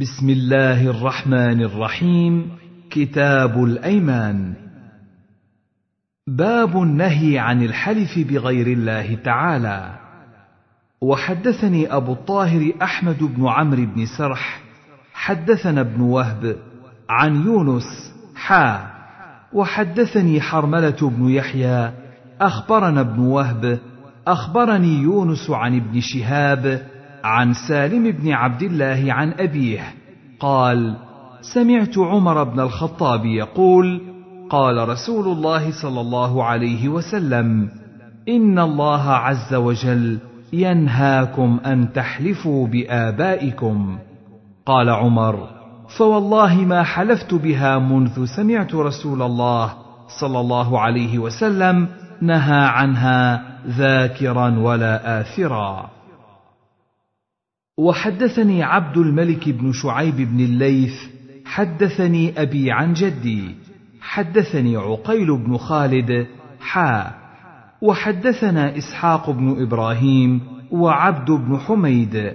بسم الله الرحمن الرحيم. كتاب الأيمان. باب النهي عن الحلف بغير الله تعالى. وحدثني أبو الطاهر أحمد بن عمرو بن سرح. حدثنا ابن وهب عن يونس حا. وحدثني حرملة بن يحيى. أخبرنا ابن وهب. أخبرني يونس عن ابن شهاب. عن سالم بن عبد الله عن أبيه قال سمعت عمر بن الخطاب يقول قال رسول الله صلى الله عليه وسلم إن الله عز وجل ينهاكم أن تحلفوا بآبائكم. قال عمر فوالله ما حلفت بها منذ سمعت رسول الله صلى الله عليه وسلم نهى عنها ذاكرا ولا اثرا. وحدثني عبد الملك بن شعيب بن الليث حدثني أبي عن جدي حدثني عقيل بن خالد حا وحدثنا إسحاق بن إبراهيم وعبد بن حميد.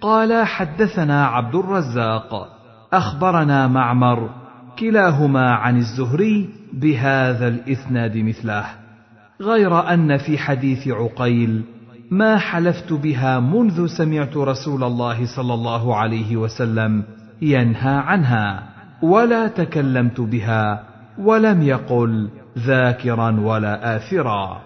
قال حدثنا عبد الرزاق أخبرنا معمر كلاهما عن الزهري بهذا الاسناد مثله غير أن في حديث عقيل ما حلفت بها منذ سمعت رسول الله صلى الله عليه وسلم ينهى عنها ولا تكلمت بها ولم يقل ذاكرا ولا آثرا.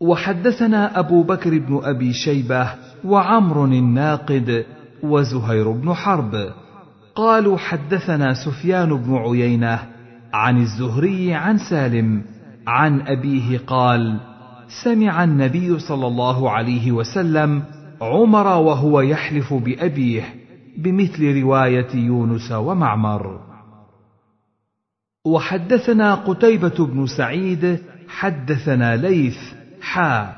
وحدثنا أبو بكر بن أبي شيبة وعمر الناقد وزهير بن حرب. قالوا حدثنا سفيان بن عيينة عن الزهري عن سالم عن أبيه قال سمع النبي صلى الله عليه وسلم عمر وهو يحلف بأبيه بمثل رواية يونس ومعمر. وحدثنا قتيبة بن سعيد حدثنا ليث حا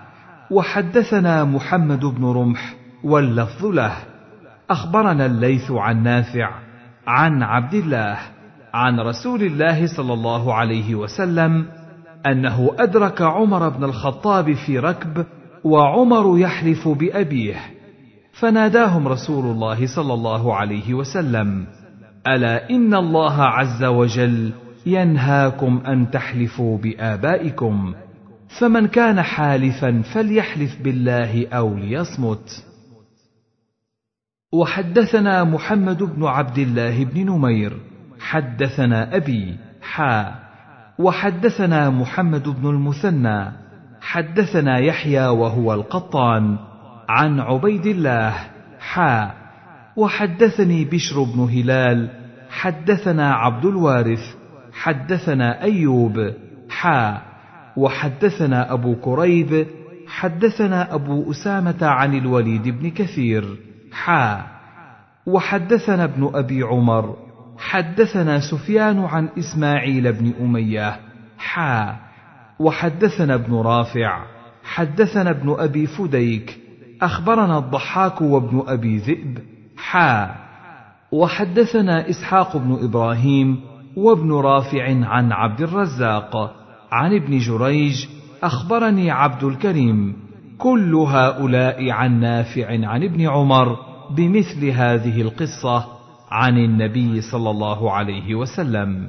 وحدثنا محمد بن رمح واللفظ له. أخبرنا الليث عن نافع عن عبد الله عن رسول الله صلى الله عليه وسلم أنه أدرك عمر بن الخطاب في ركب وعمر يحلف بأبيه فناداهم رسول الله صلى الله عليه وسلم ألا إن الله عز وجل ينهاكم أن تحلفوا بآبائكم فمن كان حالفا فليحلف بالله أو ليصمت. وحدثنا محمد بن عبد الله بن نمير حدثنا أبي حا وحدثنا محمد بن المثنى. حدثنا يحيى وهو القطان عن عبيد الله حا. وحدثني بشر بن هلال. حدثنا عبد الوارث. حدثنا أيوب حا. وحدثنا أبو كريب. حدثنا أبو أسامة عن الوليد بن كثير حا. وحدثنا ابن أبي عمر. حدثنا سفيان عن إسماعيل بن أمية حا وحدثنا ابن رافع حدثنا ابن أبي فديك أخبرنا الضحاك وابن أبي ذئب حا وحدثنا إسحاق بن إبراهيم وابن رافع عن عبد الرزاق عن ابن جريج أخبرني عبد الكريم كل هؤلاء عن نافع عن ابن عمر بمثل هذه القصة. عن النبي صلى الله عليه وسلم.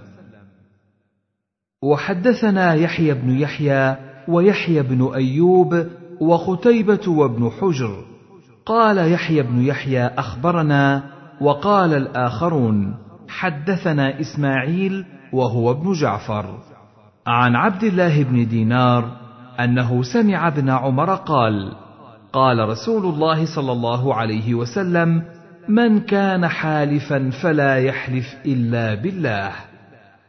وحدثنا يحيى بن يحيى ويحيى بن أيوب وقتيبه وابن حجر. قال يحيى بن يحيى أخبرنا وقال الآخرون حدثنا إسماعيل وهو ابن جعفر. عن عبد الله بن دينار أنه سمع ابن عمر قال قال رسول الله صلى الله عليه وسلم من كان حالفا فلا يحلف إلا بالله.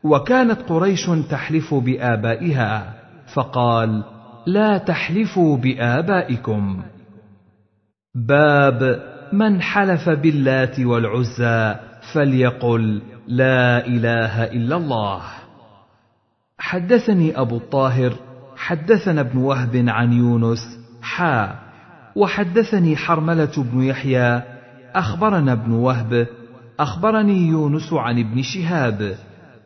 وكانت قريش تحلف بآبائها فقال لا تحلفوا بآبائكم. باب من حلف باللات والعزى فليقل لا إله إلا الله. حدثني أبو الطاهر حدثنا ابن وهب عن يونس حا وحدثني حرملة بن يحيى أخبرنا ابن وهب أخبرني يونس عن ابن شهاب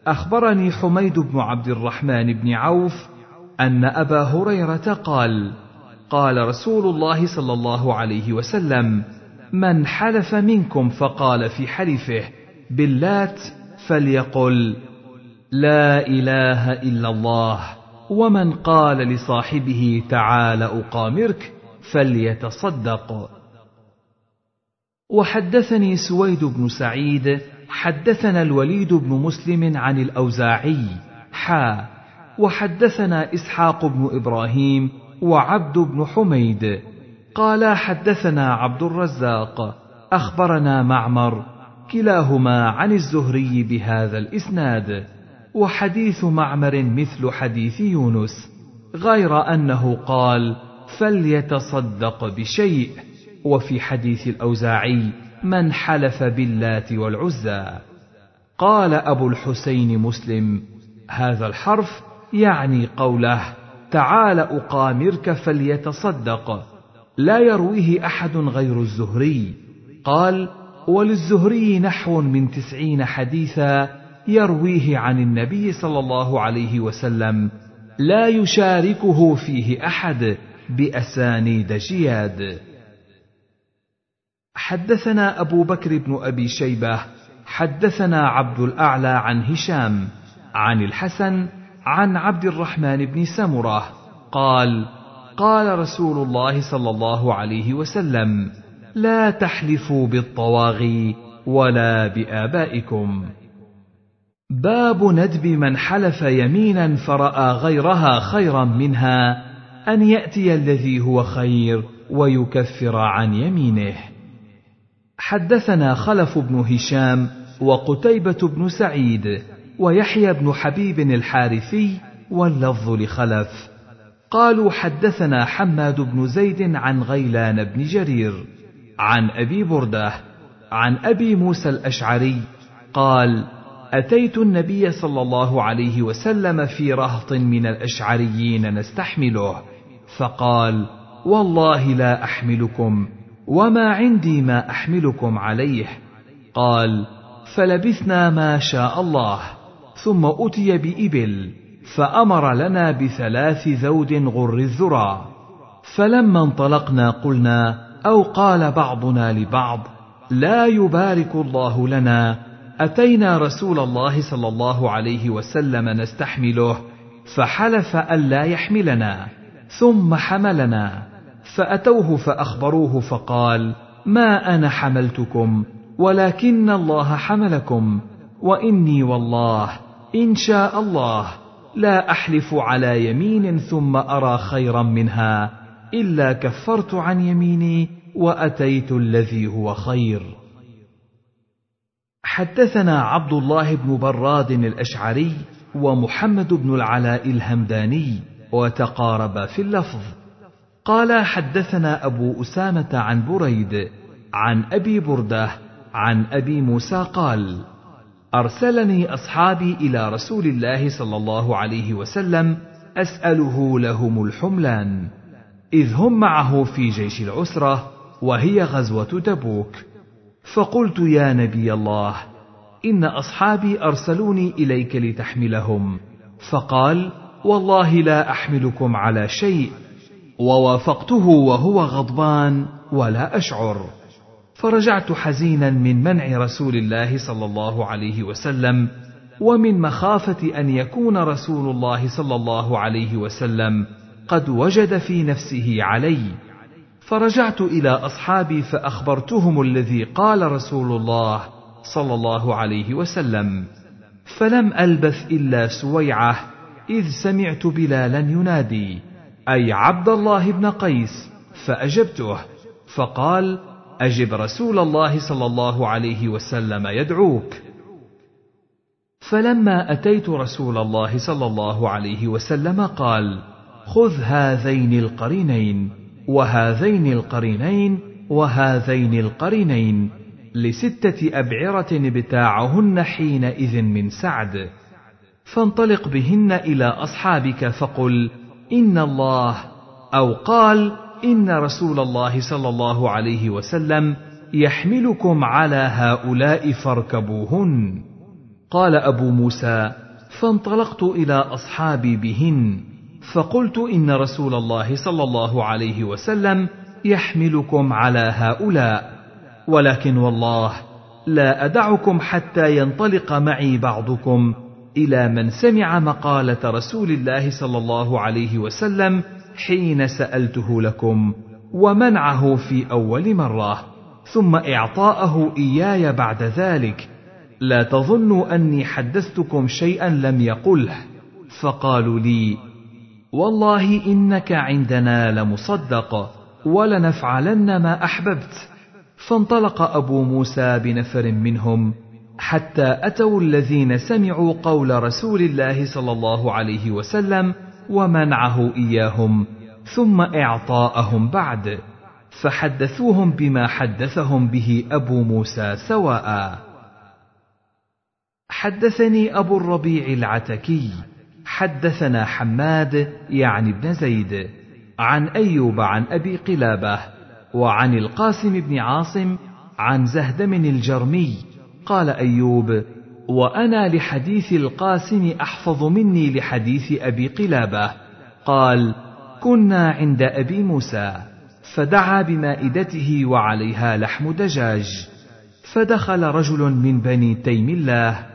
أخبرني حميد بن عبد الرحمن بن عوف أن أبا هريرة قال قال رسول الله صلى الله عليه وسلم من حلف منكم فقال في حلفه باللات فليقل لا إله إلا الله ومن قال لصاحبه تعال أقامرك فليتصدق. وحدثني سويد بن سعيد حدثنا الوليد بن مسلم عن الأوزاعي حا وحدثنا إسحاق بن إبراهيم وعبد بن حميد. قال حدثنا عبد الرزاق أخبرنا معمر كلاهما عن الزهري بهذا الإسناد وحديث معمر مثل حديث يونس غير أنه قال فليتصدق بشيء. وفي حديث الأوزاعي من حلف باللات والعزى قال أبو الحسين مسلم هذا الحرف يعني قوله تعال أقامرك فليتصدق لا يرويه أحد غير الزهري قال وللزهري نحو من تسعين حديثا يرويه عن النبي صلى الله عليه وسلم لا يشاركه فيه أحد بأسانيد جياد حدثنا أبو بكر بن أبي شيبة حدثنا عبد الأعلى عن هشام عن الحسن عن عبد الرحمن بن سمرة قال قال رسول الله صلى الله عليه وسلم لا تحلفوا بالطواغي ولا بآبائكم. باب ندب من حلف يمينا فرأى غيرها خيرا منها أن يأتي الذي هو خير ويكفر عن يمينه. حدثنا خلف بن هشام وقتيبة بن سعيد ويحيى بن حبيب الحارثي واللفظ لخلف. قالوا حدثنا حماد بن زيد عن غيلان بن جرير عن أبي بردة عن أبي موسى الأشعري قال أتيت النبي صلى الله عليه وسلم في رهط من الأشعريين نستحمله فقال والله لا أحملكم. وما عندي ما احملكم عليه. قال فلبثنا ما شاء الله ثم اتي بابل فامر لنا بثلاث ذود غر الذرى. فلما انطلقنا قلنا أو قال بعضنا لبعض لا يبارك الله لنا. اتينا رسول الله صلى الله عليه وسلم نستحمله فحلف الا يحملنا ثم حملنا. فأتوه فأخبروه فقال ما أنا حملتكم ولكن الله حملكم وإني والله إن شاء الله لا أحلف على يمين ثم أرى خيرا منها إلا كفرت عن يميني وأتيت الذي هو خير. حدثنا عبد الله بن براد الأشعري ومحمد بن العلاء الهمداني وتقاربا في اللفظ. قال حدثنا أبو أسامة عن بريد عن أبي بردة عن أبي موسى قال أرسلني أصحابي إلى رسول الله صلى الله عليه وسلم أسأله لهم الحملان إذ هم معه في جيش العسرة وهي غزوة تبوك. فقلت يا نبي الله إن أصحابي أرسلوني إليك لتحملهم. فقال والله لا أحملكم على شيء ووافقته وهو غضبان ولا أشعر. فرجعت حزينا من منع رسول الله صلى الله عليه وسلم ومن مخافة أن يكون رسول الله صلى الله عليه وسلم قد وجد في نفسه علي. فرجعت إلى أصحابي فأخبرتهم الذي قال رسول الله صلى الله عليه وسلم فلم ألبث إلا سويعة إذ سمعت بلالا ينادي. أي عبد الله بن قيس فأجبته فقال أجب رسول الله صلى الله عليه وسلم يدعوك. فلما أتيت رسول الله صلى الله عليه وسلم قال خذ هذين القرينين وهذين القرينين وهذين القرينين لستة أبعرة بتاعهن حينئذ من سعد. فانطلق بهن إلى أصحابك فقل إن الله أو قال إن رسول الله صلى الله عليه وسلم يحملكم على هؤلاء فاركبوهن قال أبو موسى فانطلقت إلى أصحابي بهن فقلت ان رسول الله صلى الله عليه وسلم يحملكم على هؤلاء ولكن والله لا ادعكم حتى ينطلق معي بعضكم إلى من سمع مقالة رسول الله صلى الله عليه وسلم حين سألته لكم ومنعه في أول مرة ثم إعطاءه إياي بعد ذلك. لا تظنوا أني حدثتكم شيئا لم يقله. فقالوا لي والله إنك عندنا لمصدق ولنفعلن ما أحببت. فانطلق أبو موسى بنفر منهم حتى أتوا الذين سمعوا قول رسول الله صلى الله عليه وسلم ومنعه إياهم ثم إعطاءهم بعد فحدثوهم بما حدثهم به أبو موسى سواء. حدثني أبو الربيع العتكي حدثنا حماد يعني ابن زيد عن أيوب عن أبي قلابة وعن القاسم بن عاصم عن زهدم الجرمي قال أيوب وأنا لحديث القاسم أحفظ مني لحديث أبي قلابة. قال كنا عند أبي موسى فدعا بمائدته وعليها لحم دجاج. فدخل رجل من بني تيم الله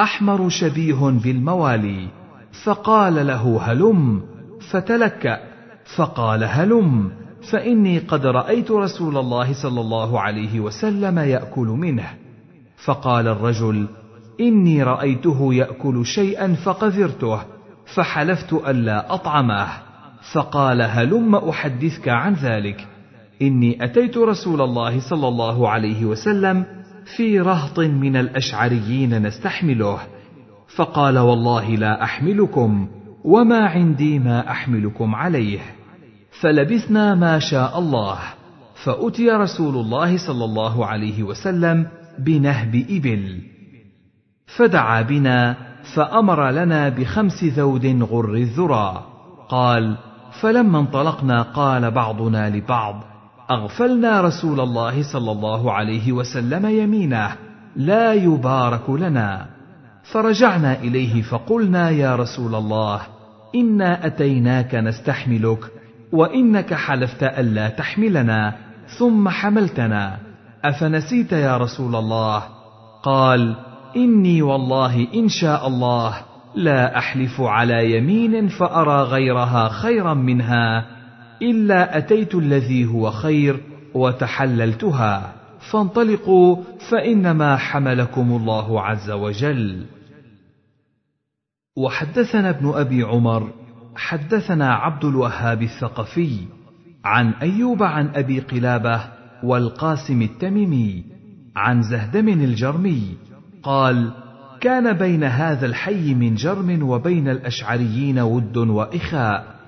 أحمر شبيه بالموالي. فقال له هلم؟ فتلكأ. فقال هلم فإني قد رأيت رسول الله صلى الله عليه وسلم يأكل منه. فقال الرجل إني رأيته يأكل شيئا فقذرته فحلفت ألا اطعمه فقال هلم أحدثك عن ذلك؟ إني أتيت رسول الله صلى الله عليه وسلم في رهط من الأشعريين نستحمله. فقال والله لا أحملكم وما عندي ما أحملكم عليه. فلبثنا ما شاء الله. فأتي رسول الله صلى الله عليه وسلم بنهب إبل. فدعا بنا فأمر لنا بخمس ذود غر الذرى. قال فلما انطلقنا قال بعضنا لبعض أغفلنا رسول الله صلى الله عليه وسلم يمينه لا يبارك لنا. فرجعنا إليه فقلنا يا رسول الله إنا أتيناك نستحملك وإنك حلفت ألا تحملنا ثم حملتنا. أفنسيت يا رسول الله؟ قال إني والله إن شاء الله لا أحلف على يمين فأرى غيرها خيرا منها إلا أتيت الذي هو خير وتحللتها. فانطلقوا فإنما حملكم الله عز وجل. وحدثنا ابن أبي عمر حدثنا عبد الوهاب الثقفي عن أيوب عن أبي قلابة والقاسم التميمي عن زهدم الجرمي قال كان بين هذا الحي من جرم وبين الأشعريين ود وإخاء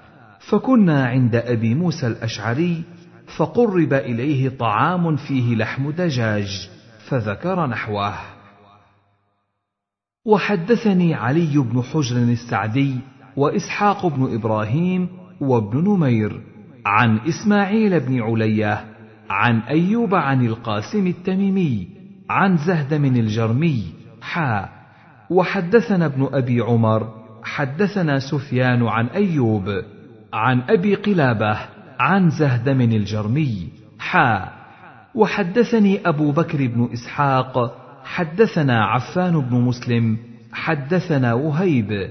فكنا عند أبي موسى الأشعري فقرب إليه طعام فيه لحم دجاج فذكر نحوه. وحدثني علي بن حجر السعدي وإسحاق بن إبراهيم وابن نمير عن إسماعيل بن علية عن أيوب عن القاسم التميمي عن زهدم الجرمي حا. وحدثنا ابن أبي عمر حدثنا سفيان عن أيوب عن أبي قلابة عن زهدم الجرمي حا. وحدثني أبو بكر بن إسحاق حدثنا عفان بن مسلم حدثنا وهيب.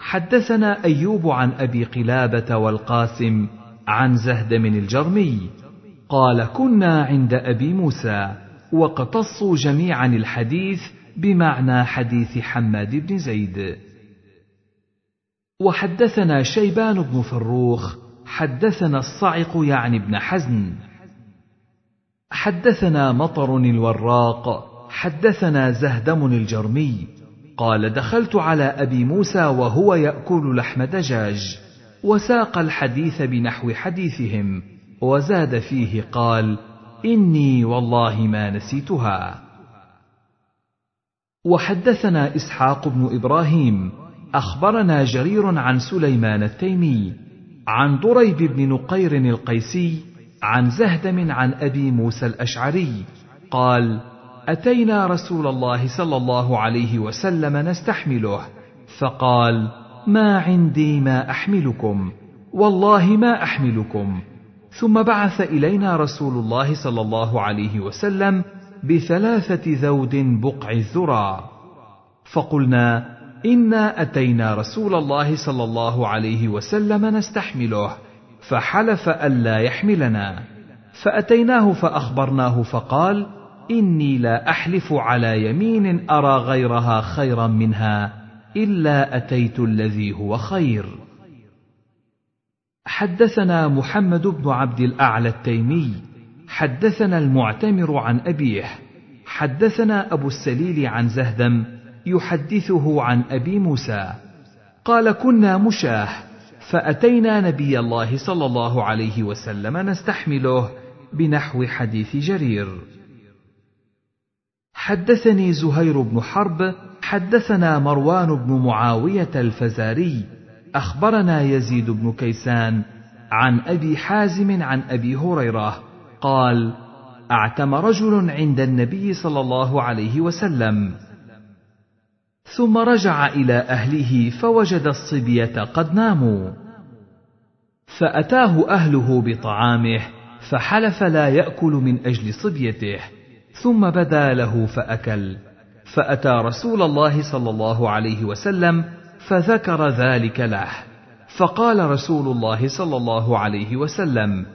حدثنا أيوب عن أبي قلابة والقاسم عن زهدم الجرمي. قال كنا عند أبي موسى واقتصوا جميعا الحديث بمعنى حديث حماد بن زيد. وحدثنا شيبان بن فروخ حدثنا الصعق يعني ابن حزن حدثنا مطر الوراق حدثنا زهدم الجرمي. قال دخلت على أبي موسى وهو يأكل لحم دجاج وساق الحديث بنحو حديثهم وزاد فيه قال إني والله ما نسيتها. وحدثنا إسحاق بن إبراهيم أخبرنا جرير عن سليمان التيمي عن ضريب بن نقير القيسي عن زهدم عن أبي موسى الأشعري قال أتينا رسول الله صلى الله عليه وسلم نستحمله. فقال ما عندي ما أحملكم والله ما أحملكم. ثم بعث إلينا رسول الله صلى الله عليه وسلم بثلاثة ذود بقع الذرى. فقلنا إنا أتينا رسول الله صلى الله عليه وسلم نستحمله فحلف الا يحملنا. فأتيناه فأخبرناه فقال إني لا أحلف على يمين أرى غيرها خيرا منها إلا أتيت الذي هو خير. حدثنا محمد بن عبد الأعلى التيمي حدثنا المعتمر عن أبيه حدثنا أبو السليل عن زهدم يحدثه عن أبي موسى قال كنا مشاه فأتينا نبي الله صلى الله عليه وسلم نستحمله بنحو حديث جرير. حدثني زهير بن حرب حدثنا مروان بن معاوية الفزاري أخبرنا يزيد بن كيسان عن أبي حازم عن أبي هريرة قال أعتم رجل عند النبي صلى الله عليه وسلم. ثم رجع إلى أهله فوجد الصبية قد ناموا. فأتاه أهله بطعامه فحلف لا يأكل من أجل صبيته ثم بدا له فأكل. فأتى رسول الله صلى الله عليه وسلم فذكر ذلك له. فقال رسول الله صلى الله عليه وسلم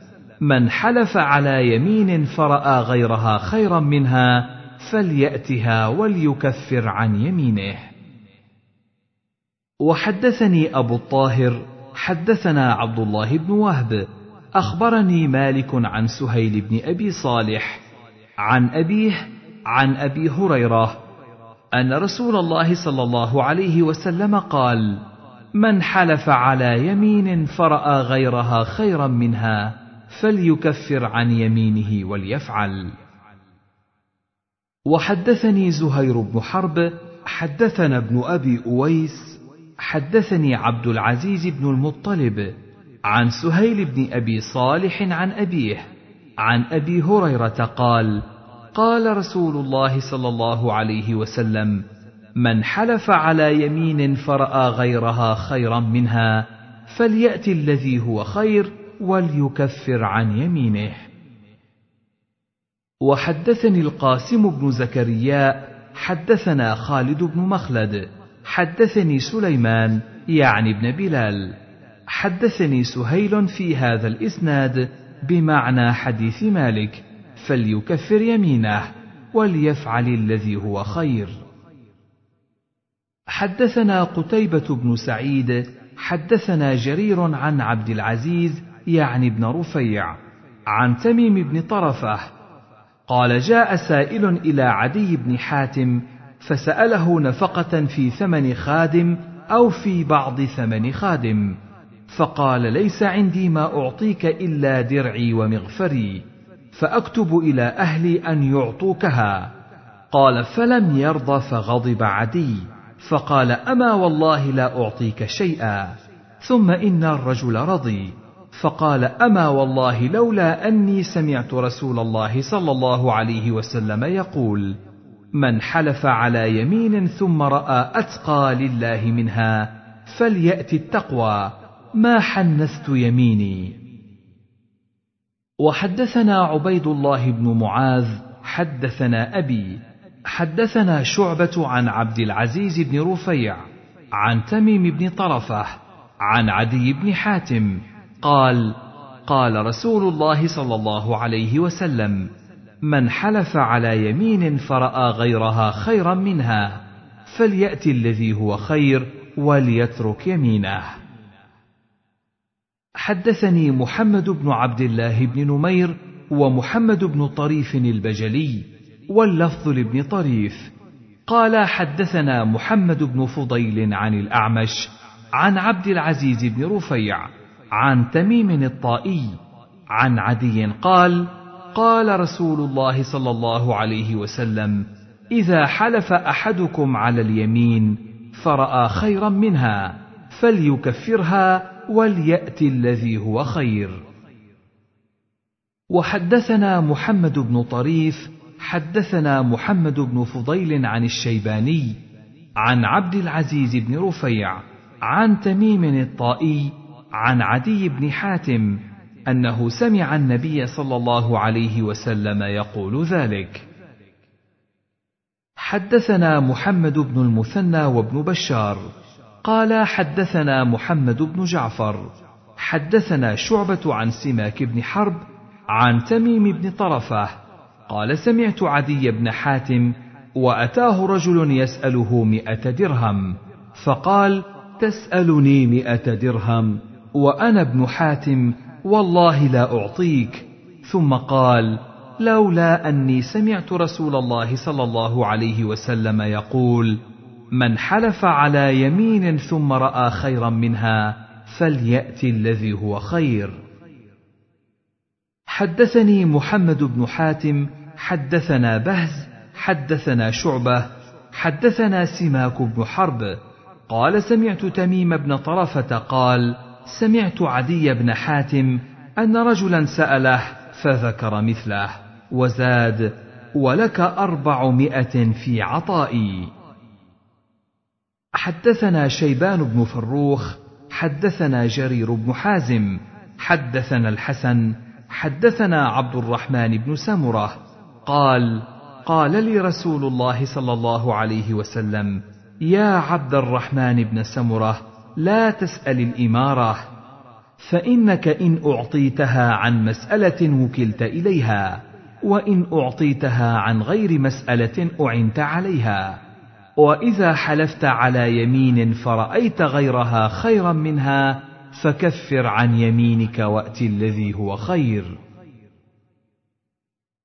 من حلف على يمين فرأى غيرها خيرا منها فليأتها وليكفر عن يمينه. وحدثني أبو الطاهر حدثنا عبد الله بن وهب أخبرني مالك عن سهيل بن أبي صالح عن أبيه عن أبي هريرة أن رسول الله صلى الله عليه وسلم قال من حلف على يمين فرأى غيرها خيرا منها فليكفر عن يمينه وليفعل. وحدثني زهير بن حرب حدثنا ابن أبي أويس حدثني عبد العزيز بن المطلب عن سهيل بن أبي صالح عن أبيه عن أبي هريرة قال قال رسول الله صلى الله عليه وسلم من حلف على يمين فرأى غيرها خيرا منها فليات الذي هو خير وليكفر عن يمينه. وحدثني القاسم بن زكريا حدثنا خالد بن مخلد حدثني سليمان يعني ابن بلال. حدثني سهيل في هذا الإسناد بمعنى حديث مالك. فليكفر يمينه وليفعل الذي هو خير. حدثنا قتيبة بن سعيد حدثنا جرير عن عبد العزيز يعني ابن رفيع عن تميم بن طرفة قال جاء سائل إلى عدي بن حاتم فسأله نفقة في ثمن خادم أو في بعض ثمن خادم فقال ليس عندي ما أعطيك إلا درعي ومغفري. فأكتب إلى أهلي أن يعطوكها. قال فلم يرض فغضب عدي. فقال أما والله لا أعطيك شيئا. ثم إن الرجل رضي. فقال أما والله لولا أني سمعت رسول الله صلى الله عليه وسلم يقول من حلف على يمين ثم رأى أتقى لله منها فليات التقوى. ما حنثت يميني. وحدثنا عبيد الله بن معاذ حدثنا أبي حدثنا شعبة عن عبد العزيز بن رفيع عن تميم بن طرفة عن عدي بن حاتم قال قال رسول الله صلى الله عليه وسلم من حلف على يمين فرأى غيرها خيرا منها فليات الذي هو خير وليترك يمينه. حدثني محمد بن عبد الله بن نمير ومحمد بن طريف البجلي واللفظ لابن طريف. قال حدثنا محمد بن فضيل عن الأعمش عن عبد العزيز بن رفيع عن تميم الطائي عن عدي قال قال رسول الله صلى الله عليه وسلم إذا حلف أحدكم على اليمين فرأى خيرا منها فليكفرها وليات الذي هو خير. وحدثنا محمد بن طريف حدثنا محمد بن فضيل عن الشيباني عن عبد العزيز بن رفيع عن تميم الطائي عن عدي بن حاتم أنه سمع النبي صلى الله عليه وسلم يقول ذلك. حدثنا محمد بن المثنى وابن بشار. قال حدثنا محمد بن جعفر. حدثنا شعبة عن سماك بن حرب عن تميم بن طرفة. قال سمعت عدي بن حاتم وأتاه رجل يسأله مائه درهم. فقال تسألني مائه درهم وأنا ابن حاتم والله لا أعطيك. ثم قال لولا أني سمعت رسول الله صلى الله عليه وسلم يقول من حلف على يمين ثم رأى خيرا منها فليأت الذي هو خير. حدثني محمد بن حاتم حدثنا بهز حدثنا شعبة حدثنا سماك بن حرب. قال سمعت تميم بن طرفة قال سمعت عدي بن حاتم أن رجلا سأله فذكر مثله وزاد ولك أربعمائة في عطائي. حدثنا شيبان بن فروخ حدثنا جرير بن حازم حدثنا الحسن حدثنا عبد الرحمن بن سمرة قال قال لي رسول الله صلى الله عليه وسلم يا عبد الرحمن بن سمرة لا تسأل الإمارة فإنك إن أعطيتها عن مسألة وكلت إليها وإن أعطيتها عن غير مسألة أعنت عليها. وإذا حلفت على يمين فرأيت غيرها خيرا منها فكفر عن يمينك وأت الذي هو خير.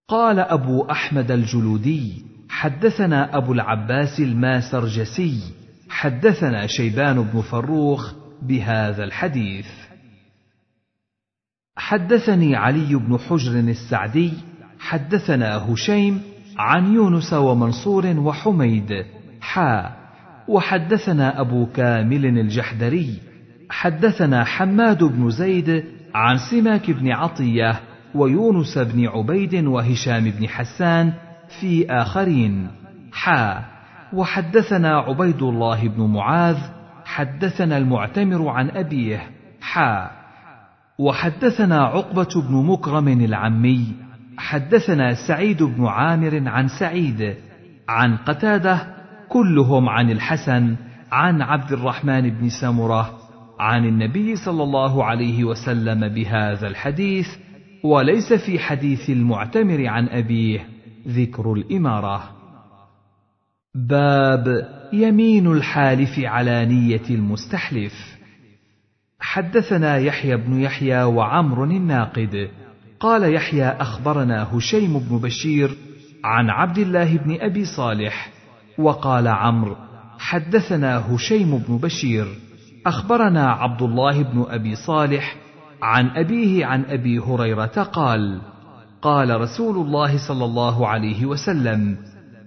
قال أبو أحمد الجلودي حدثنا أبو العباس الماسرجسي حدثنا شيبان بن فروخ بهذا الحديث. حدثني علي بن حجر السعدي حدثنا هشيم عن يونس ومنصور وحميد. حا. وحدثنا أبو كامل الجحدري. حدثنا حماد بن زيد عن سماك بن عطية ويونس بن عبيد وهشام بن حسان في آخرين. حا. وحدثنا عبيد الله بن معاذ. حدثنا المعتمر عن أبيه. حا. وحدثنا عقبة بن مكرم العمي. حدثنا سعيد بن عامر عن سعيد. عن قتادة كلهم عن الحسن عن عبد الرحمن بن سمرة عن النبي صلى الله عليه وسلم بهذا الحديث وليس في حديث المعتمر عن أبيه ذكر الإمارة. باب يمين الحالف على نية المستحلف. حدثنا يحيى بن يحيى وعمر الناقد. قال يحيى أخبرنا هشيم بن بشير عن عبد الله بن أبي صالح وقال عمرو حدثنا هشيم بن بشير أخبرنا عبد الله بن أبي صالح عن أبيه عن أبي هريرة قال قال رسول الله صلى الله عليه وسلم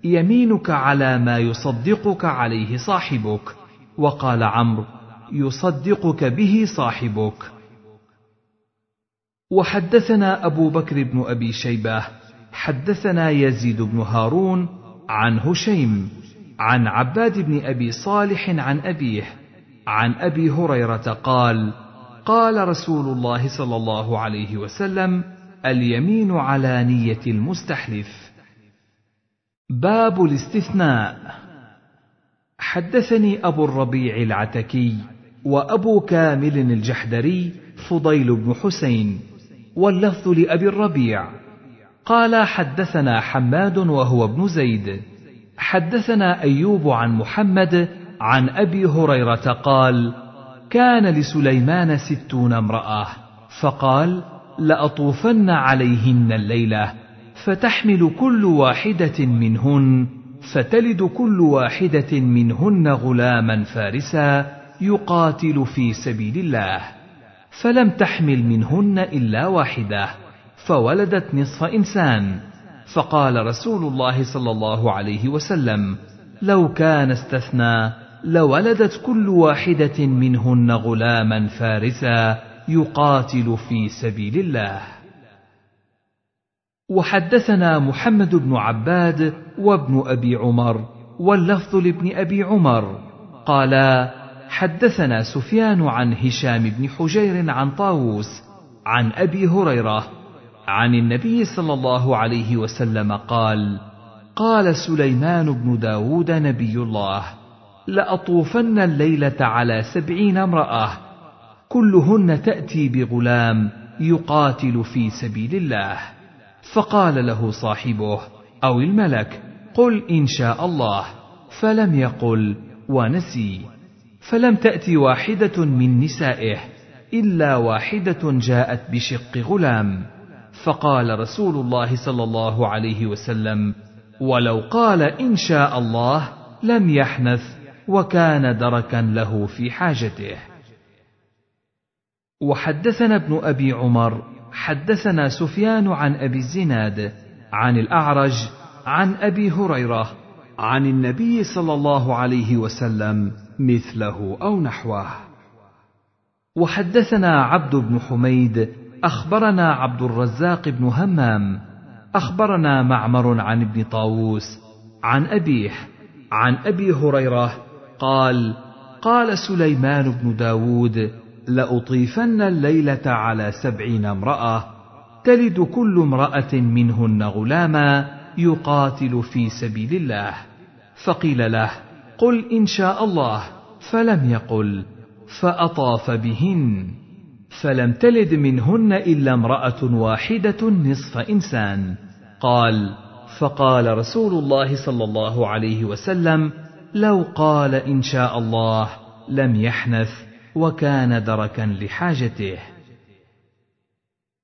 يمينك على ما يصدقك عليه صاحبك وقال عمرو يصدقك به صاحبك. وحدثنا أبو بكر بن أبي شيبة حدثنا يزيد بن هارون عن هشيم عن عباد بن أبي صالح عن أبيه عن أبي هريرة قال قال رسول الله صلى الله عليه وسلم اليمين على نية المستحلف. باب الاستثناء. حدثني أبو الربيع العتكي وأبو كامل الجحدري فضيل بن حسين واللفظ لأبي الربيع. قال حدثنا حماد وهو ابن زيد. حدثنا أيوب عن محمد عن أبي هريرة قال كان لسليمان ستون امرأة فقال لأطوفن عليهن الليلة فتحمل كل واحدة منهن فتلد كل واحدة منهن غلاما فارسا يقاتل في سبيل الله فلم تحمل منهن إلا واحدة. فولدت نصف إنسان. فقال رسول الله صلى الله عليه وسلم لو كان استثنى لولدت كل واحدة منهن غلاما فارسا يقاتل في سبيل الله. وحدثنا محمد بن عباد وابن أبي عمر واللفظ لابن أبي عمر. قالا حدثنا سفيان عن هشام بن حجير عن طاووس عن أبي هريرة عن النبي صلى الله عليه وسلم قال قال سليمان بن داود نبي الله لأطوفن الليلة على سبعين امرأة كلهن تأتي بغلام يقاتل في سبيل الله. فقال له صاحبه أو الملك قل إن شاء الله. فلم يقل ونسي. فلم تات واحدة من نسائه إلا واحدة جاءت بشق غلام. فقال رسول الله صلى الله عليه وسلم ولو قال إن شاء الله لم يحنث وكان دركا له في حاجته. وحدثنا ابن أبي عمر حدثنا سفيان عن أبي الزناد عن الأعرج عن أبي هريرة عن النبي صلى الله عليه وسلم مثله أو نحوه. وحدثنا عبد بن حميد أخبرنا عبد الرزاق بن همام أخبرنا معمر عن ابن طاووس عن أبيه عن أبي هريرة قال قال سليمان بن داود لأطيفن الليلة على سبعين امرأة تلد كل امرأة منهن غلاما يقاتل في سبيل الله. فقيل له قل إن شاء الله. فلم يقل فأطاف بهن. فلم تلد منهن إلا امرأة واحدة نصف إنسان. قال فقال رسول الله صلى الله عليه وسلم لو قال إن شاء الله لم يحنث وكان دركا لحاجته.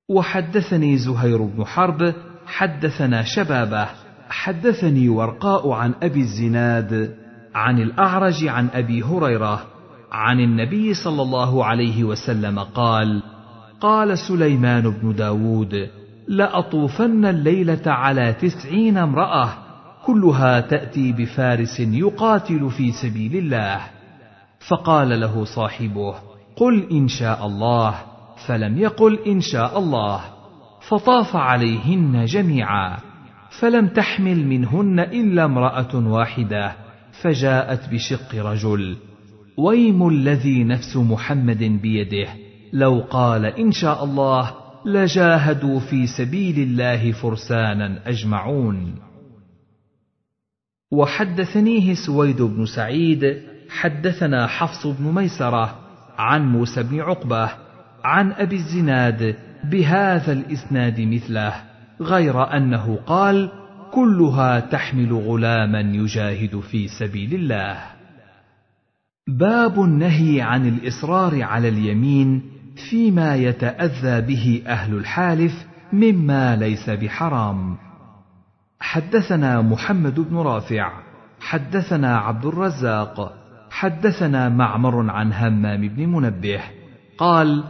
وحدثني زهير بن حرب حدثنا شبابه حدثني ورقاء عن أبي الزناد عن الأعرج عن أبي هريرة عن النبي صلى الله عليه وسلم قال قال سليمان بن داود لأطوفن الليلة على تسعين امرأة كلها تأتي بفارس يقاتل في سبيل الله. فقال له صاحبه قل إن شاء الله فلم يقل إن شاء الله. فطاف عليهن جميعا فلم تحمل منهن إلا امرأة واحدة فجاءت بشق رجل. ويم الذي نفس محمد بيده. لو قال إن شاء الله لجاهدوا في سبيل الله فرسانا أجمعون. وحدثنيه سويد بن سعيد حدثنا حفص بن ميسرة عن موسى بن عقبة عن أبي الزناد بهذا الإسناد مثله غير أنه قال كلها تحمل غلاما يجاهد في سبيل الله. باب النهي عن الإصرار على اليمين فيما يتأذى به أهل الحالف مما ليس بحرام. حدثنا محمد بن رافع حدثنا عبد الرزاق حدثنا معمر عن همام بن منبه قال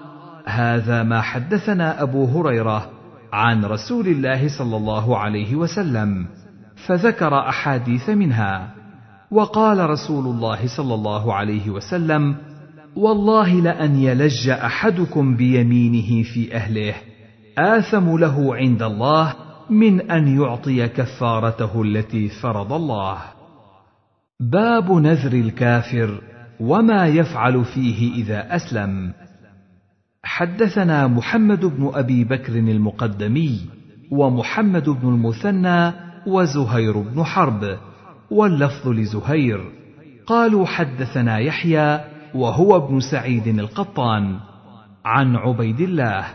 هذا ما حدثنا أبو هريرة عن رسول الله صلى الله عليه وسلم فذكر أحاديث منها. وقال رسول الله صلى الله عليه وسلم والله لأن يلج أحدكم بيمينه في أهله آثم له عند الله من أن يعطي كفارته التي فرض الله. باب نذر الكافر وما يفعل فيه إذا أسلم. حدثنا محمد بن أبي بكر المقدمي ومحمد بن المثنى وزهير بن حرب. واللفظ لزهير. قالوا حدثنا يحيى وهو ابن سعيد القطان عن عبيد الله.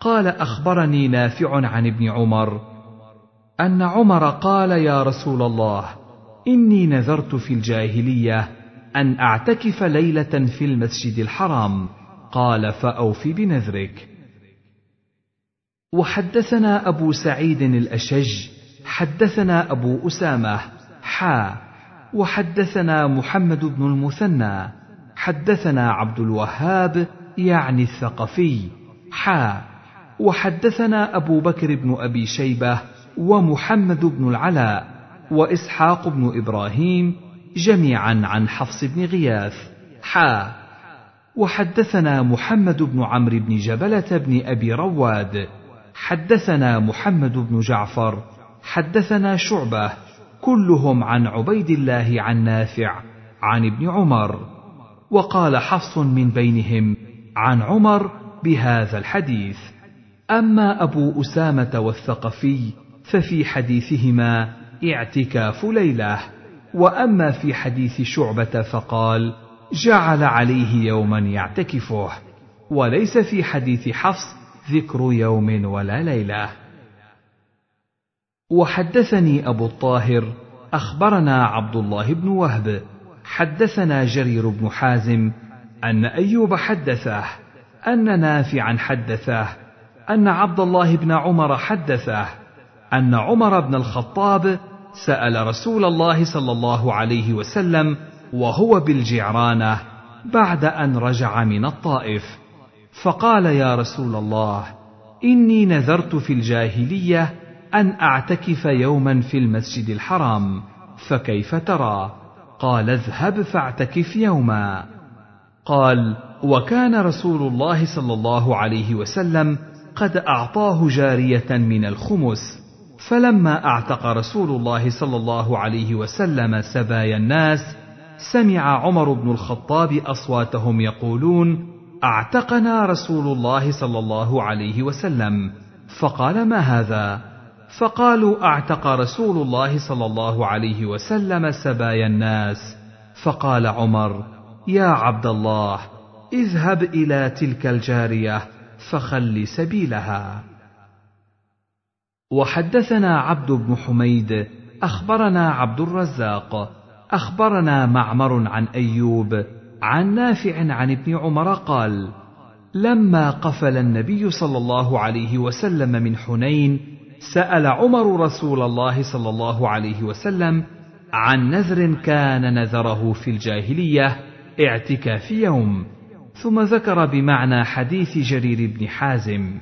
قال أخبرني نافع عن ابن عمر أن عمر قال يا رسول الله إني نذرت في الجاهلية أن أعتكف ليلة في المسجد الحرام. قال فأوف بنذرك. وحدثنا أبو سعيد الأشج حدثنا أبو أسامة حا وحدثنا محمد بن المثنى حدثنا عبد الوهاب يعني الثقفي حا وحدثنا أبو بكر بن أبي شيبة ومحمد بن العلاء وإسحاق بن إبراهيم جميعا عن حفص بن غياث حا وحدثنا محمد بن عمرو بن جبلة بن أبي رواد حدثنا محمد بن جعفر حدثنا شعبة كلهم عن عبيد الله عن نافع عن ابن عمر. وقال حفص من بينهم عن عمر بهذا الحديث أما أبو أسامة والثقفي ففي حديثهما اعتكاف ليلة وأما في حديث شعبة فقال جعل عليه يوما يعتكفه وليس في حديث حفص ذكر يوم ولا ليلة. وحدثني أبو الطاهر أخبرنا عبد الله بن وهب. حدثنا جرير بن حازم أن أيوب حدثه أن نافعا حدثه أن عبد الله بن عمر حدثه أن عمر بن الخطاب سأل رسول الله صلى الله عليه وسلم وهو بالجعرانة بعد أن رجع من الطائف. فقال يا رسول الله إني نذرت في الجاهلية أن أعتكف يوما في المسجد الحرام فكيف ترى؟ قال اذهب فاعتكف يوما. قال وكان رسول الله صلى الله عليه وسلم قد أعطاه جارية من الخمس فلما أعتق رسول الله صلى الله عليه وسلم سبايا الناس سمع عمر بن الخطاب أصواتهم يقولون أعتقنا رسول الله صلى الله عليه وسلم. فقال ما هذا؟ فقالوا أعتق رسول الله صلى الله عليه وسلم سبايا الناس. فقال عمر يا عبد الله اذهب إلى تلك الجارية فخل سبيلها. وحدثنا عبد بن حميد أخبرنا عبد الرزاق أخبرنا معمر عن أيوب عن نافع عن ابن عمر قال لما قفل النبي صلى الله عليه وسلم من حنين سأل عمر رسول الله صلى الله عليه وسلم عن نذر كان نذره في الجاهلية اعتكاف يوم ثم ذكر بمعنى حديث جرير بن حازم.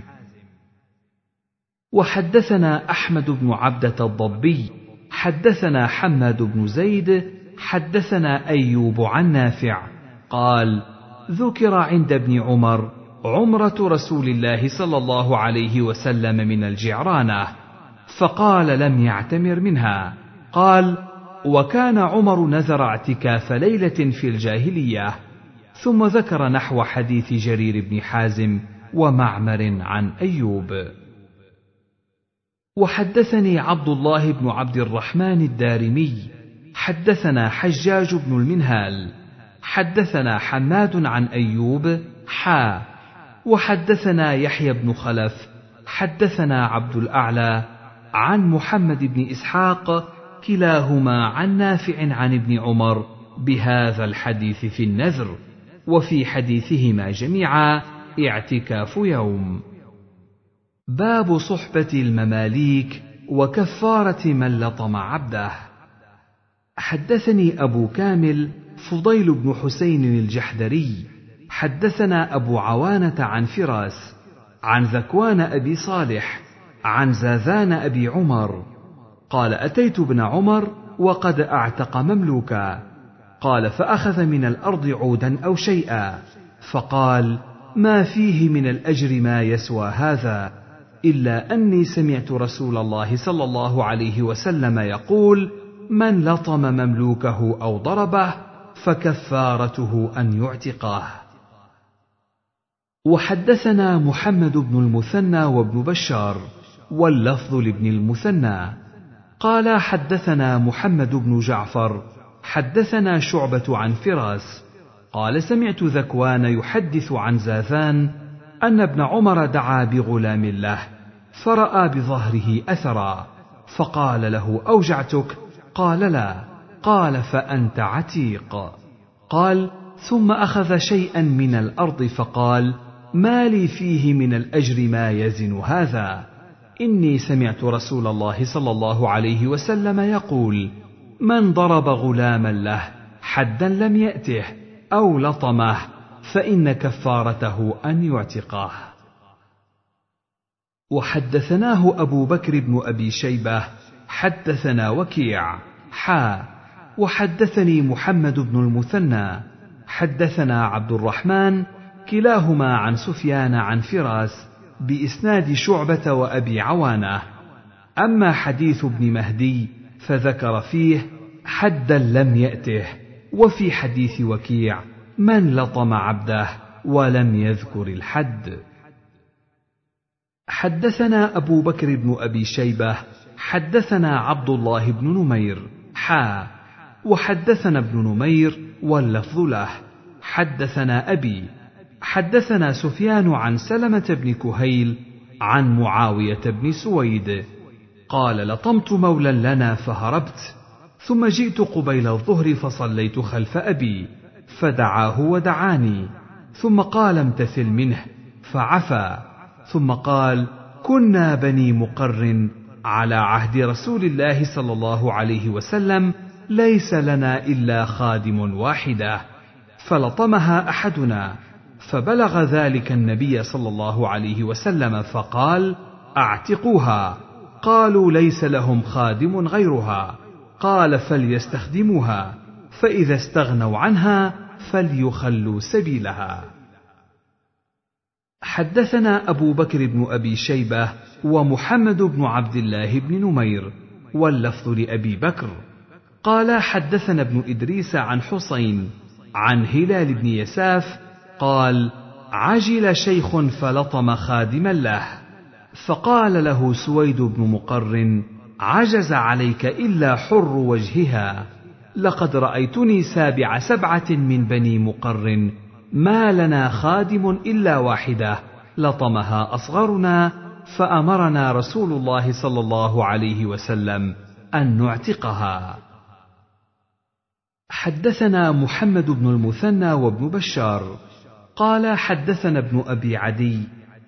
وحدثنا أحمد بن عبدة الضبي حدثنا حماد بن زيد حدثنا أيوب عن نافع قال ذكر عند ابن عمر عمرة رسول الله صلى الله عليه وسلم من الجعرانة. فقال لم يعتمر منها. قال وكان عمر نذر اعتكاف ليلة في الجاهلية ثم ذكر نحو حديث جرير بن حازم ومعمر عن أيوب. وحدثني عبد الله بن عبد الرحمن الدارمي. حدثنا حجاج بن المنهال. حدثنا حماد عن أيوب حا وحدثنا يحيى بن خلف حدثنا عبد الأعلى عن محمد بن إسحاق كلاهما عن نافع عن ابن عمر بهذا الحديث في النذر وفي حديثهما جميعا اعتكاف يوم. باب صحبة المماليك وكفارة من لطم عبده. حدثني أبو كامل فضيل بن حسين الجحدري حدثنا أبو عوانة عن فراس عن ذكوان أبي صالح عن زاذان أبي عمر قال أتيت ابن عمر وقد أعتق مملوكا قال فأخذ من الأرض عودا أو شيئا فقال ما فيه من الأجر ما يسوى هذا إلا أني سمعت رسول الله صلى الله عليه وسلم يقول من لطم مملوكه أو ضربه فكفارته أن يعتقه وحدثنا محمد بن المثنى وابن بشار واللفظ لابن المثنى. قال حدثنا محمد بن جعفر حدثنا شعبة عن فراس. قال سمعت ذكوان يحدث عن زاذان أن ابن عمر دعا بغلام له فرأى بظهره أثرا فقال له أوجعتك؟ قال لا. قال فأنت عتيق. قال ثم أخذ شيئا من الأرض فقال ما لي فيه من الأجر ما يزن هذا. إني سمعت رسول الله صلى الله عليه وسلم يقول من ضرب غلاما له حدا لم يأته أو لطمه فإن كفارته أن يعتقه وحدثناه أبو بكر بن أبي شيبة حدثنا وكيع حا وحدثني محمد بن المثنى حدثنا عبد الرحمن كلاهما عن سفيان عن فراس بإسناد شعبة وأبي عوانة. أما حديث ابن مهدي فذكر فيه حدا لم يأته وفي حديث وكيع من لطم عبده ولم يذكر الحد. حدثنا أبو بكر بن أبي شيبة حدثنا عبد الله بن نمير حا وحدثنا ابن نمير واللفظ له. حدثنا أبي حدثنا سفيان عن سلمة بن كهيل عن معاوية بن سويد. قال لطمت مولا لنا فهربت ثم جئت قبيل الظهر فصليت خلف أبي فدعاه ودعاني ثم قال امتثل منه فعفى ثم قال كنا بني مقر على عهد رسول الله صلى الله عليه وسلم ليس لنا إلا خادم واحدة فلطمها أحدنا فبلغ ذلك النبي صلى الله عليه وسلم فقال أعتقوها. قالوا ليس لهم خادم غيرها. قال فليستخدموها. فإذا استغنوا عنها فليخلوا سبيلها. حدثنا أبو بكر بن أبي شيبة ومحمد بن عبد الله بن نمير واللفظ لأبي بكر. قال حدثنا ابن إدريس عن حسين عن هلال بن يساف قال عجل شيخ فلطم خادما له فقال له سويد بن مقر عجز عليك إلا حر وجهها. لقد رأيتني سابع سبعة من بني مقر ما لنا خادم إلا واحدة. لطمها أصغرنا فأمرنا رسول الله صلى الله عليه وسلم أن نعتقها. حدثنا محمد بن المثنى وابن بشار. قال حدثنا ابن أبي عدي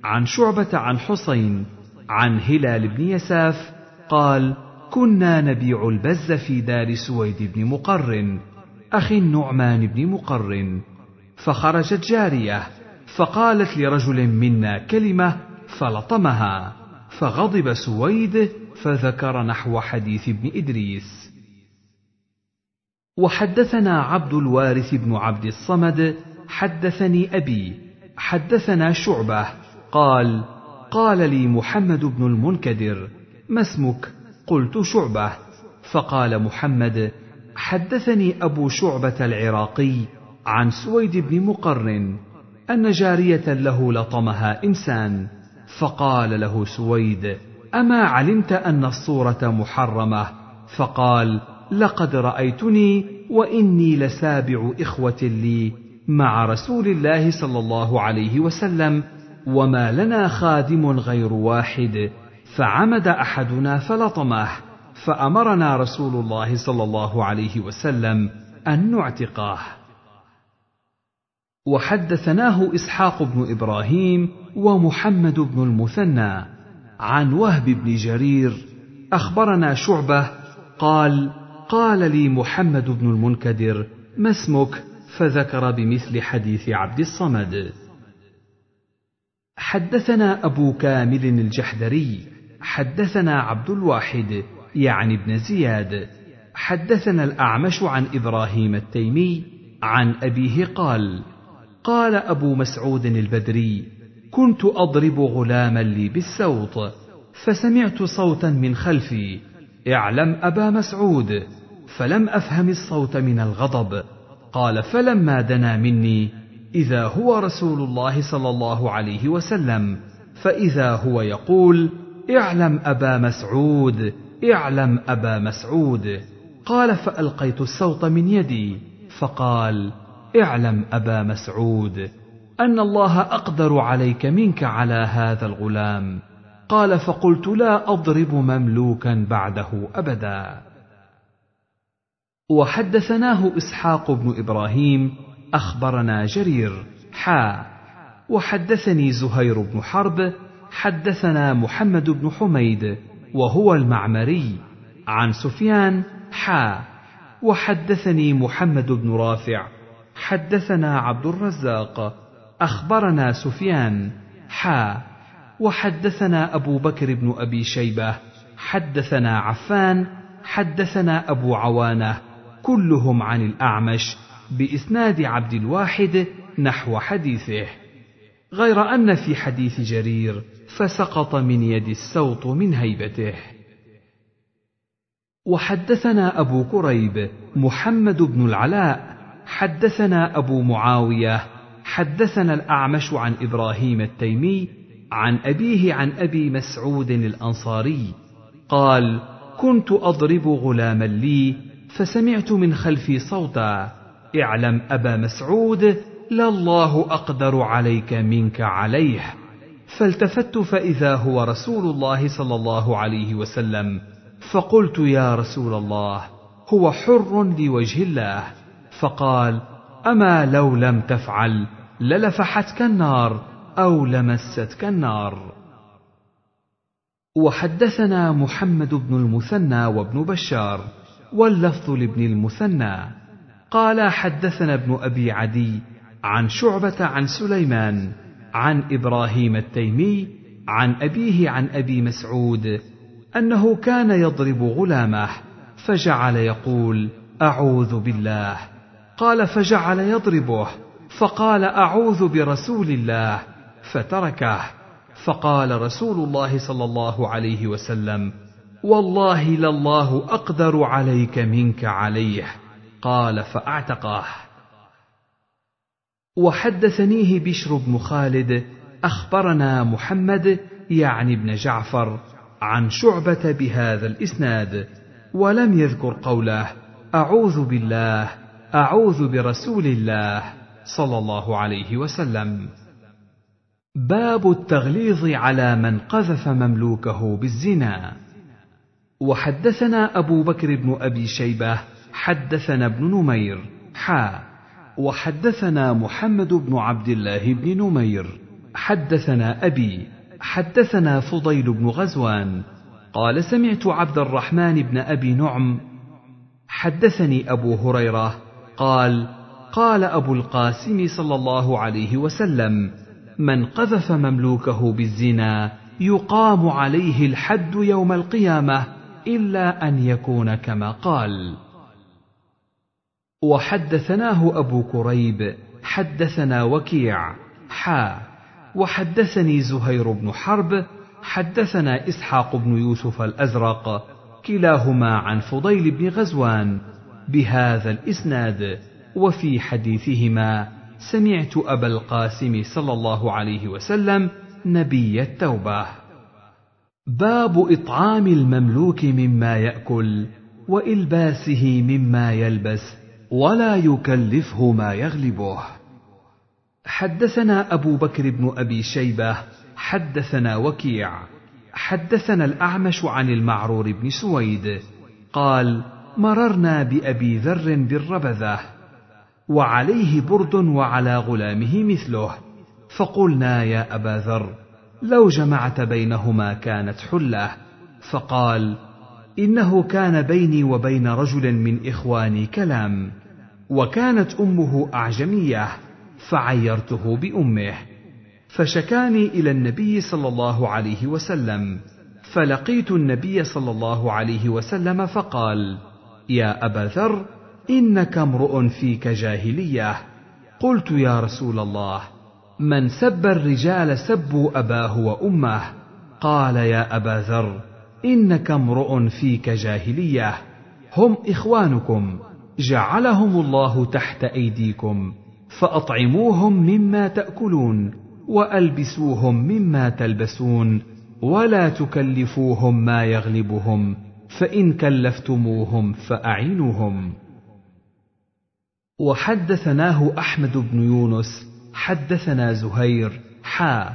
عن شعبة عن حسين عن هلال بن يساف قال كنا نبيع البز في دار سويد بن مقر أخي النعمان بن مقر. فخرجت جارية فقالت لرجل منا كلمة فلطمها فغضب سويد فذكر نحو حديث ابن إدريس. وحدثنا عبد الوارث بن عبد الصمد حدثني أبي حدثنا شعبة قال قال لي محمد بن المنكدر ما اسمك؟ قلت شعبة. فقال محمد حدثني أبو شعبة العراقي عن سويد بن مقر أن جارية له لطمها إنسان فقال له سويد أما علمت أن الصورة محرمة؟ فقال لقد رأيتني وإني لسابع إخوة لي. مع رسول الله صلى الله عليه وسلم وما لنا خادم غير واحد فعمد أحدنا فلطمه فأمرنا رسول الله صلى الله عليه وسلم أن نعتقه وحدثناه إسحاق بن إبراهيم ومحمد بن المثنى عن وهب بن جرير أخبرنا شعبة قال قال لي محمد بن المنكدر ما اسمك؟ فذكر بمثل حديث عبد الصمد. حدثنا أبو كامل الجحدري حدثنا عبد الواحد يعني ابن زياد. حدثنا الأعمش عن إبراهيم التيمي عن أبيه قال قال أبو مسعود البدري كنت أضرب غلاما لي بالسوط فسمعت صوتا من خلفي اعلم أبا مسعود فلم أفهم الصوت من الغضب. قال فلما دنا مني إذا هو رسول الله صلى الله عليه وسلم فإذا هو يقول اعلم أبا مسعود اعلم أبا مسعود. قال فألقيت الصوت من يدي فقال اعلم أبا مسعود أن الله أقدر عليك منك على هذا الغلام. قال فقلت لا أضرب مملوكا بعده ابدا. وحدثناه إسحاق بن إبراهيم أخبرنا جرير حا. وحدثني زهير بن حرب حدثنا محمد بن حميد وهو المعمري. عن سفيان حا. وحدثني محمد بن رافع حدثنا عبد الرزاق أخبرنا سفيان حا. وحدثنا أبو بكر بن أبي شيبة حدثنا عفان حدثنا أبو عوانة. كلهم عن الأعمش بإسناد عبد الواحد نحو حديثه. غير أن في حديث جرير فسقط من يد السوط من هيبته. وحدثنا أبو كريب محمد بن العلاء حدثنا أبو معاوية حدثنا الأعمش عن إبراهيم التيمي عن أبيه عن أبي مسعود الأنصاري قال كنت أضرب غلاما لي فسمعت من خلفي صوتا اعلم أبا مسعود لله أقدر عليك منك عليه. فالتفت فإذا هو رسول الله صلى الله عليه وسلم فقلت يا رسول الله هو حر لوجه الله. فقال أما لو لم تفعل للفحتك النار أو لمستك النار. وحدثنا محمد بن المثنى وابن بشار. واللفظ لابن المثنى. قال حدثنا ابن أبي عدي عن شعبة عن سليمان عن إبراهيم التيمي عن أبيه عن أبي مسعود أنه كان يضرب غلامه فجعل يقول أعوذ بالله. قال فجعل يضربه فقال أعوذ برسول الله فتركه. فقال رسول الله صلى الله عليه وسلم والله لله أقدر عليك منك عليه. قال فاعتقه وحدثنيه بشر بن خالد أخبرنا محمد يعني ابن جعفر عن شعبة بهذا الإسناد ولم يذكر قوله أعوذ بالله أعوذ برسول الله صلى الله عليه وسلم. باب التغليظ على من قذف مملوكه بالزنا. وحدثنا أبو بكر بن أبي شيبة حدثنا ابن نمير حا. وحدثنا محمد بن عبد الله بن نمير حدثنا أبي حدثنا فضيل بن غزوان. قال سمعت عبد الرحمن بن أبي نعم. حدثني أبو هريرة قال قال أبو القاسم صلى الله عليه وسلم من قذف مملوكه بالزنا يقام عليه الحد يوم القيامة إلا أن يكون كما قال. وحدثناه أبو كريب حدثنا وكيع حا. وحدثني زهير بن حرب حدثنا إسحاق بن يوسف الأزرق كلاهما عن فضيل بن غزوان. بهذا الإسناد وفي حديثهما سمعت أبا القاسم صلى الله عليه وسلم نبي التوبة. باب إطعام المملوك مما يأكل وإلباسه مما يلبس ولا يكلفه ما يغلبه. حدثنا أبو بكر بن أبي شيبة حدثنا وكيع حدثنا الأعمش عن المعرور بن سويد قال مررنا بأبي ذر بالربذة وعليه برد وعلى غلامه مثله فقلنا يا أبا ذر لو جمعت بينهما كانت حلة. فقال إنه كان بيني وبين رجل من إخواني كلام وكانت أمه أعجمية فعيرته بأمه. فشكاني إلى النبي صلى الله عليه وسلم. فلقيت النبي صلى الله عليه وسلم فقال يا أبا ذر إنك امرؤ فيك جاهلية. قلت يا رسول الله من سب الرجال سبوا أباه وأمه. قال يا أبا ذر إنك امرؤ فيك جاهلية. هم إخوانكم. جعلهم الله تحت أيديكم. فأطعموهم مما تأكلون وألبسوهم مما تلبسون ولا تكلفوهم ما يغلبهم فإن كلفتموهم فأعينوهم. وحدثناه أحمد بن يونس حدثنا زهير حا.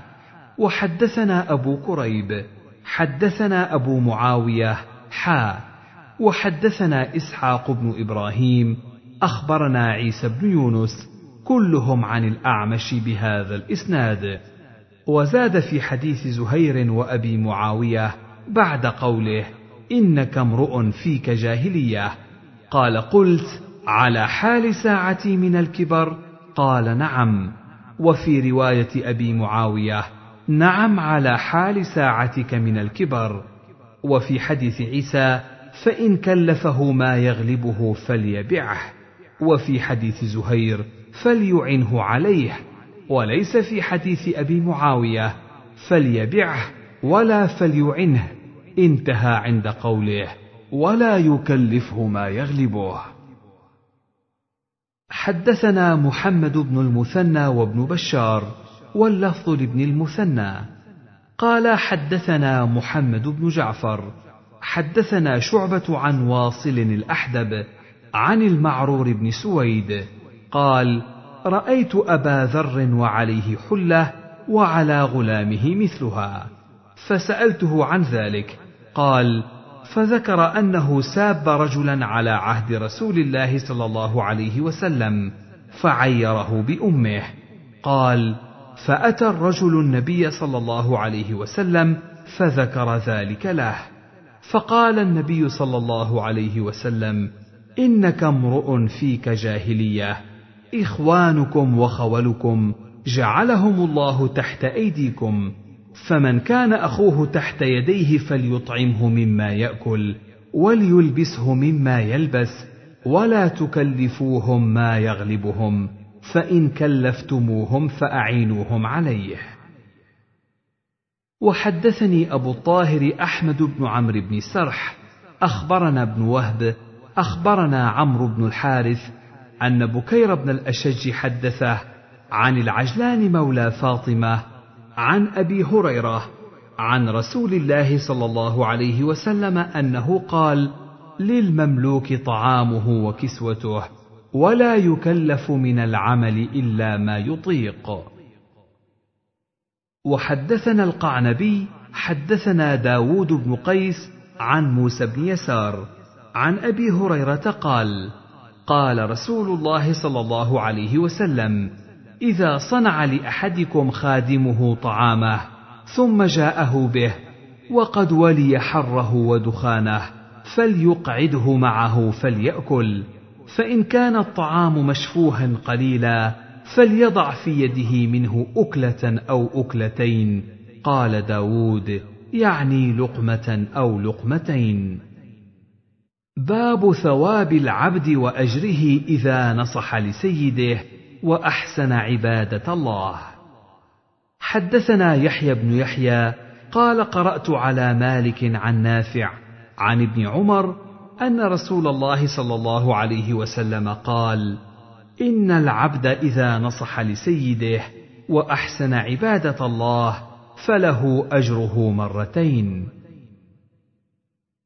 وحدثنا أبو كريب حدثنا أبو معاوية حا. وحدثنا إسحاق بن إبراهيم أخبرنا عيسى بن يونس كلهم عن الأعمش بهذا الإسناد. وزاد في حديث زهير وأبي معاوية بعد قوله إنك امرؤ فيك جاهلية. قال قلت على حال ساعتي من الكبر؟ قال نعم. وفي رواية أبي معاوية نعم على حال ساعتك من الكبر. وفي حديث عيسى فإن كلفه ما يغلبه فليبعه. وفي حديث زهير فليعنه عليه. وليس في حديث أبي معاوية فليبعه ولا فليعنه. انتهى عند قوله ولا يكلفه ما يغلبه. حدثنا محمد بن المثنى وابن بشار واللفظ لابن المثنى. قال حدثنا محمد بن جعفر حدثنا شعبة عن واصل الأحدب عن المعرور بن سويد قال رأيت أبا ذر وعليه حلة وعلى غلامه مثلها فسألته عن ذلك قال فذكر أنه ساب رجلا على عهد رسول الله صلى الله عليه وسلم فعيره بأمه. قال فأتى الرجل النبي صلى الله عليه وسلم فذكر ذلك له. فقال النبي صلى الله عليه وسلم إنك امرؤ فيك جاهلية. إخوانكم وخولكم جعلهم الله تحت أيديكم. فمن كان أخوه تحت يديه فليطعمه مما يأكل وليلبسه مما يلبس ولا تكلفوهم ما يغلبهم فإن كلفتموهم فأعينوهم عليه. وحدثني أبو الطاهر أحمد بن عمرو بن سرح أخبرنا ابن وهب أخبرنا عمرو بن الحارث أن بكير بن الأشج حدثه عن العجلان مولى فاطمة عن أبي هريرة عن رسول الله صلى الله عليه وسلم أنه قال للمملوك طعامه وكسوته ولا يكلف من العمل إلا ما يطيق. وحدثنا القعنبي حدثنا داود بن قيس عن موسى بن يسار عن أبي هريرة قال قال رسول الله صلى الله عليه وسلم إذا صنع لأحدكم خادمه طعامه ثم جاءه به وقد ولي حره ودخانه فليقعده معه فليأكل فإن كان الطعام مشفوها قليلا فليضع في يده منه أكلة أو أكلتين. قال داود يعني لقمة أو لقمتين. باب ثواب العبد وأجره إذا نصح لسيده. وأحسن عبادة الله. حدثنا يحيى بن يحيى قال قرأت على مالك عن نافع عن ابن عمر أن رسول الله صلى الله عليه وسلم قال إن العبد إذا نصح لسيده وأحسن عبادة الله فله أجره مرتين.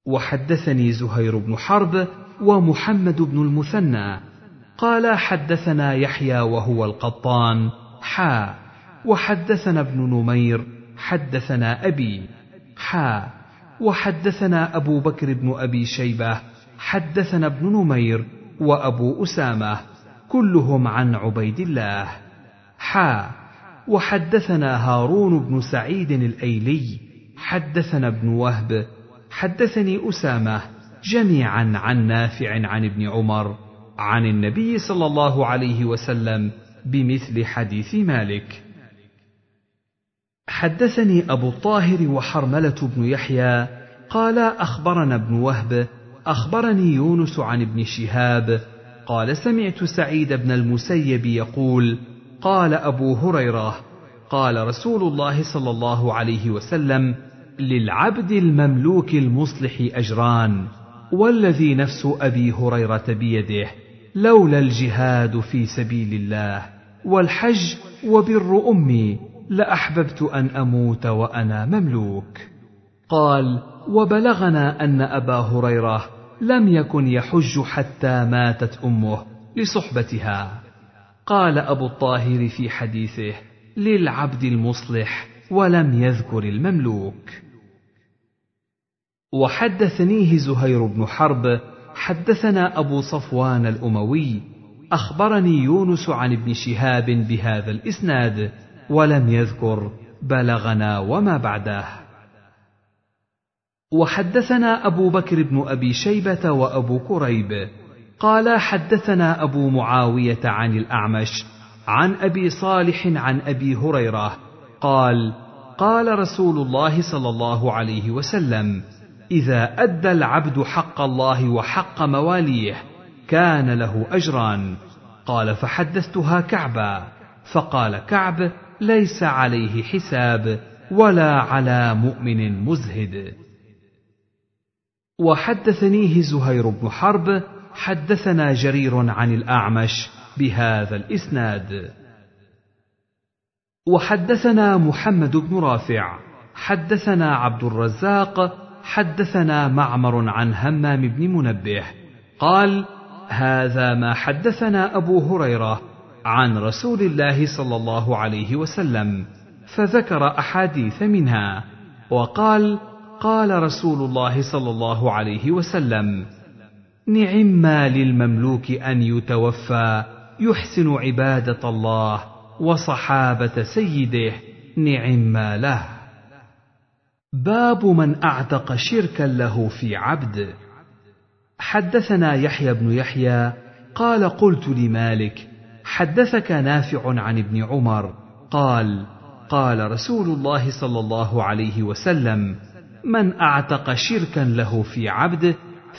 وحدثني زهير بن حرب ومحمد بن المثنى قال حدثنا يحيى وهو القطان حا. وحدثنا ابن نمير حدثنا أبي حا. وحدثنا أبو بكر بن أبي شيبة حدثنا ابن نمير وأبو أسامة كلهم عن عبيد الله حا. وحدثنا هارون بن سعيد الأيلي حدثنا ابن وهب حدثني أسامة جميعا عن نافع عن ابن عمر. عن النبي صلى الله عليه وسلم بمثل حديث مالك. حدثني أبو الطاهر وحرملة بن يحيى قال أخبرنا ابن وهب أخبرني يونس عن ابن شهاب قال سمعت سعيد بن المسيب يقول قال أبو هريرة قال رسول الله صلى الله عليه وسلم للعبد المملوك المصلح أجران والذي نفس أبي هريرة بيده. لولا الجهاد في سبيل الله والحج وبر أمي لأحببت أن أموت وأنا مملوك. قال وبلغنا أن أبا هريرة لم يكن يحج حتى ماتت أمه لصحبتها. قال أبو الطاهر في حديثه للعبد المصلح ولم يذكر المملوك. وحدثنيه زهير بن حرب حدثنا أبو صفوان الأموي أخبرني يونس عن ابن شهاب بهذا الإسناد ولم يذكر بلغنا وما بعده. وحدثنا أبو بكر بن أبي شيبة وأبو كريب قال حدثنا أبو معاوية عن الأعمش عن أبي صالح عن أبي هريرة قال قال رسول الله صلى الله عليه وسلم إذا أدى العبد حق الله وحق مواليه كان له أجران. قال فحدثتها كعبا. فقال كعب ليس عليه حساب ولا على مؤمن مزهد. وحدثنيه زهير بن حرب حدثنا جرير عن الأعمش بهذا الإسناد. وحدثنا محمد بن رافع حدثنا عبد الرزاق حدثنا معمر عن همام بن منبه قال هذا ما حدثنا أبو هريرة عن رسول الله صلى الله عليه وسلم فذكر أحاديث منها وقال قال رسول الله صلى الله عليه وسلم نعم ما للمملوك أن يتوفى يحسن عبادة الله وصحابة سيده نعم ما له. باب من أعتق شركا له في عبد. حدثنا يحيى بن يحيى قال قلت لمالك حدثك نافع عن ابن عمر. قال قال رسول الله صلى الله عليه وسلم من أعتق شركا له في عبد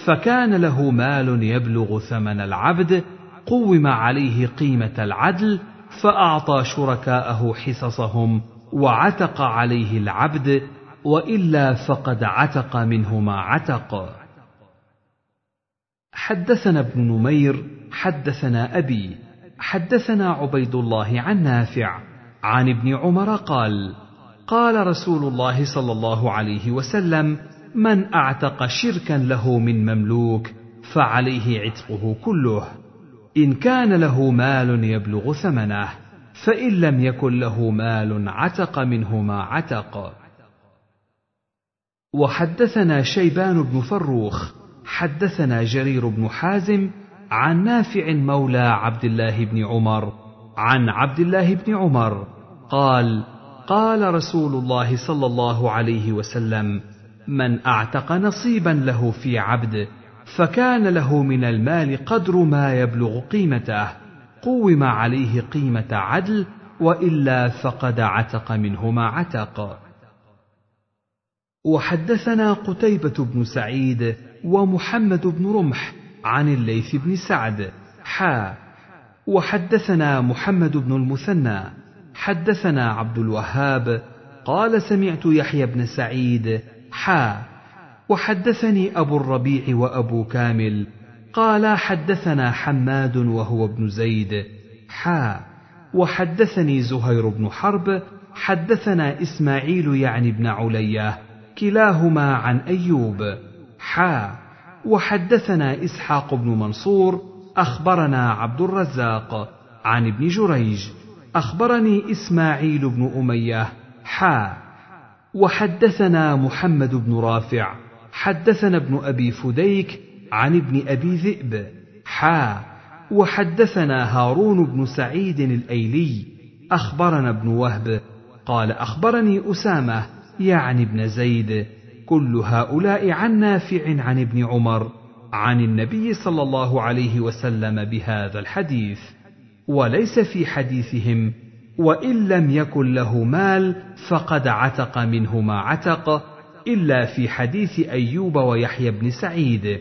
فكان له مال يبلغ ثمن العبد قوم عليه قيمة العدل فأعطى شركاءه حصصهم وعتق عليه العبد وإلا فقد عتق منه ما عتق. حدثنا ابن نمير حدثنا أبي حدثنا عبيد الله عن نافع عن ابن عمر قال قال رسول الله صلى الله عليه وسلم من أعتق شركا له من مملوك فعليه عتقه كله. إن كان له مال يبلغ ثمنه فإن لم يكن له مال عتق منه ما عتق. وحدثنا شيبان بن فروخ حدثنا جرير بن حازم عن نافع مولى عبد الله بن عمر عن عبد الله بن عمر قال قال رسول الله صلى الله عليه وسلم من أعتق نصيبا له في عبد فكان له من المال قدر ما يبلغ قيمته قوم عليه قيمة عدل وإلا فقد عتق منه ما عتق. وحدثنا قتيبة بن سعيد ومحمد بن رمح عن الليث بن سعد حا. وحدثنا محمد بن المثنى حدثنا عبد الوهاب قال سمعت يحيى بن سعيد حا. وحدثني أبو الربيع وأبو كامل قال حدثنا حماد وهو ابن زيد حا. وحدثني زهير بن حرب حدثنا إسماعيل يعني ابن علية كلاهما عن أيوب. حا. وحدثنا إسحاق بن منصور أخبرنا عبد الرزاق عن ابن جريج. أخبرني إسماعيل بن أمية. حا. وحدثنا محمد بن رافع. حدثنا ابن أبي فديك عن ابن أبي ذئب. حا. وحدثنا هارون بن سعيد الأيلي. أخبرنا ابن وهب. قال أخبرني أسامة يعني ابن زيد كل هؤلاء عن نافع عن ابن عمر عن النبي صلى الله عليه وسلم بهذا الحديث وليس في حديثهم وإن لم يكن له مال فقد عتق منه ما عتق إلا في حديث أيوب ويحيى بن سعيد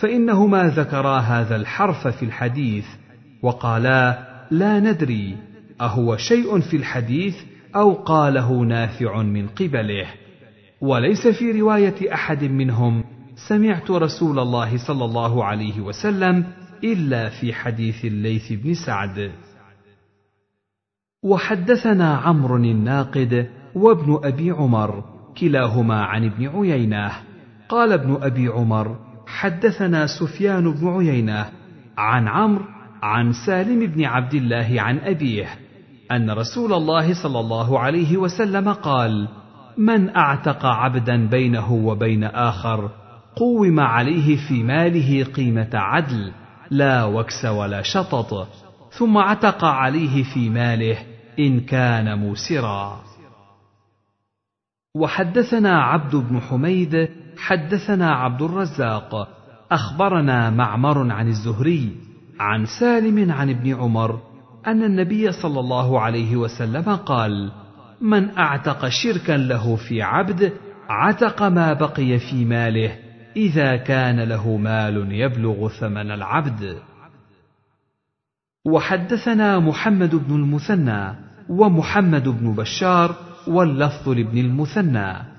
فإنهما ذكرا هذا الحرف في الحديث وقالا لا ندري أهو شيء في الحديث أو قاله نافع من قبله. وليس في رواية أحد منهم سمعت رسول الله صلى الله عليه وسلم إلا في حديث الليث بن سعد. وحدثنا عمرو الناقد وابن أبي عمر كلاهما عن ابن عيينة. قال ابن أبي عمر حدثنا سفيان بن عيينة عن عمرو عن سالم بن عبد الله عن أبيه. أن رسول الله صلى الله عليه وسلم قال من أعتق عبدا بينه وبين آخر قوم عليه في ماله قيمة عدل لا وكس ولا شطط ثم عتق عليه في ماله إن كان موسرا. وحدثنا عبد بن حميد حدثنا عبد الرزاق أخبرنا معمر عن الزهري عن سالم عن ابن عمر أن النبي صلى الله عليه وسلم قال من أعتق شركا له في عبد عتق ما بقي في ماله إذا كان له مال يبلغ ثمن العبد. وحدثنا محمد بن المثنى ومحمد بن بشار واللفظ لابن المثنى.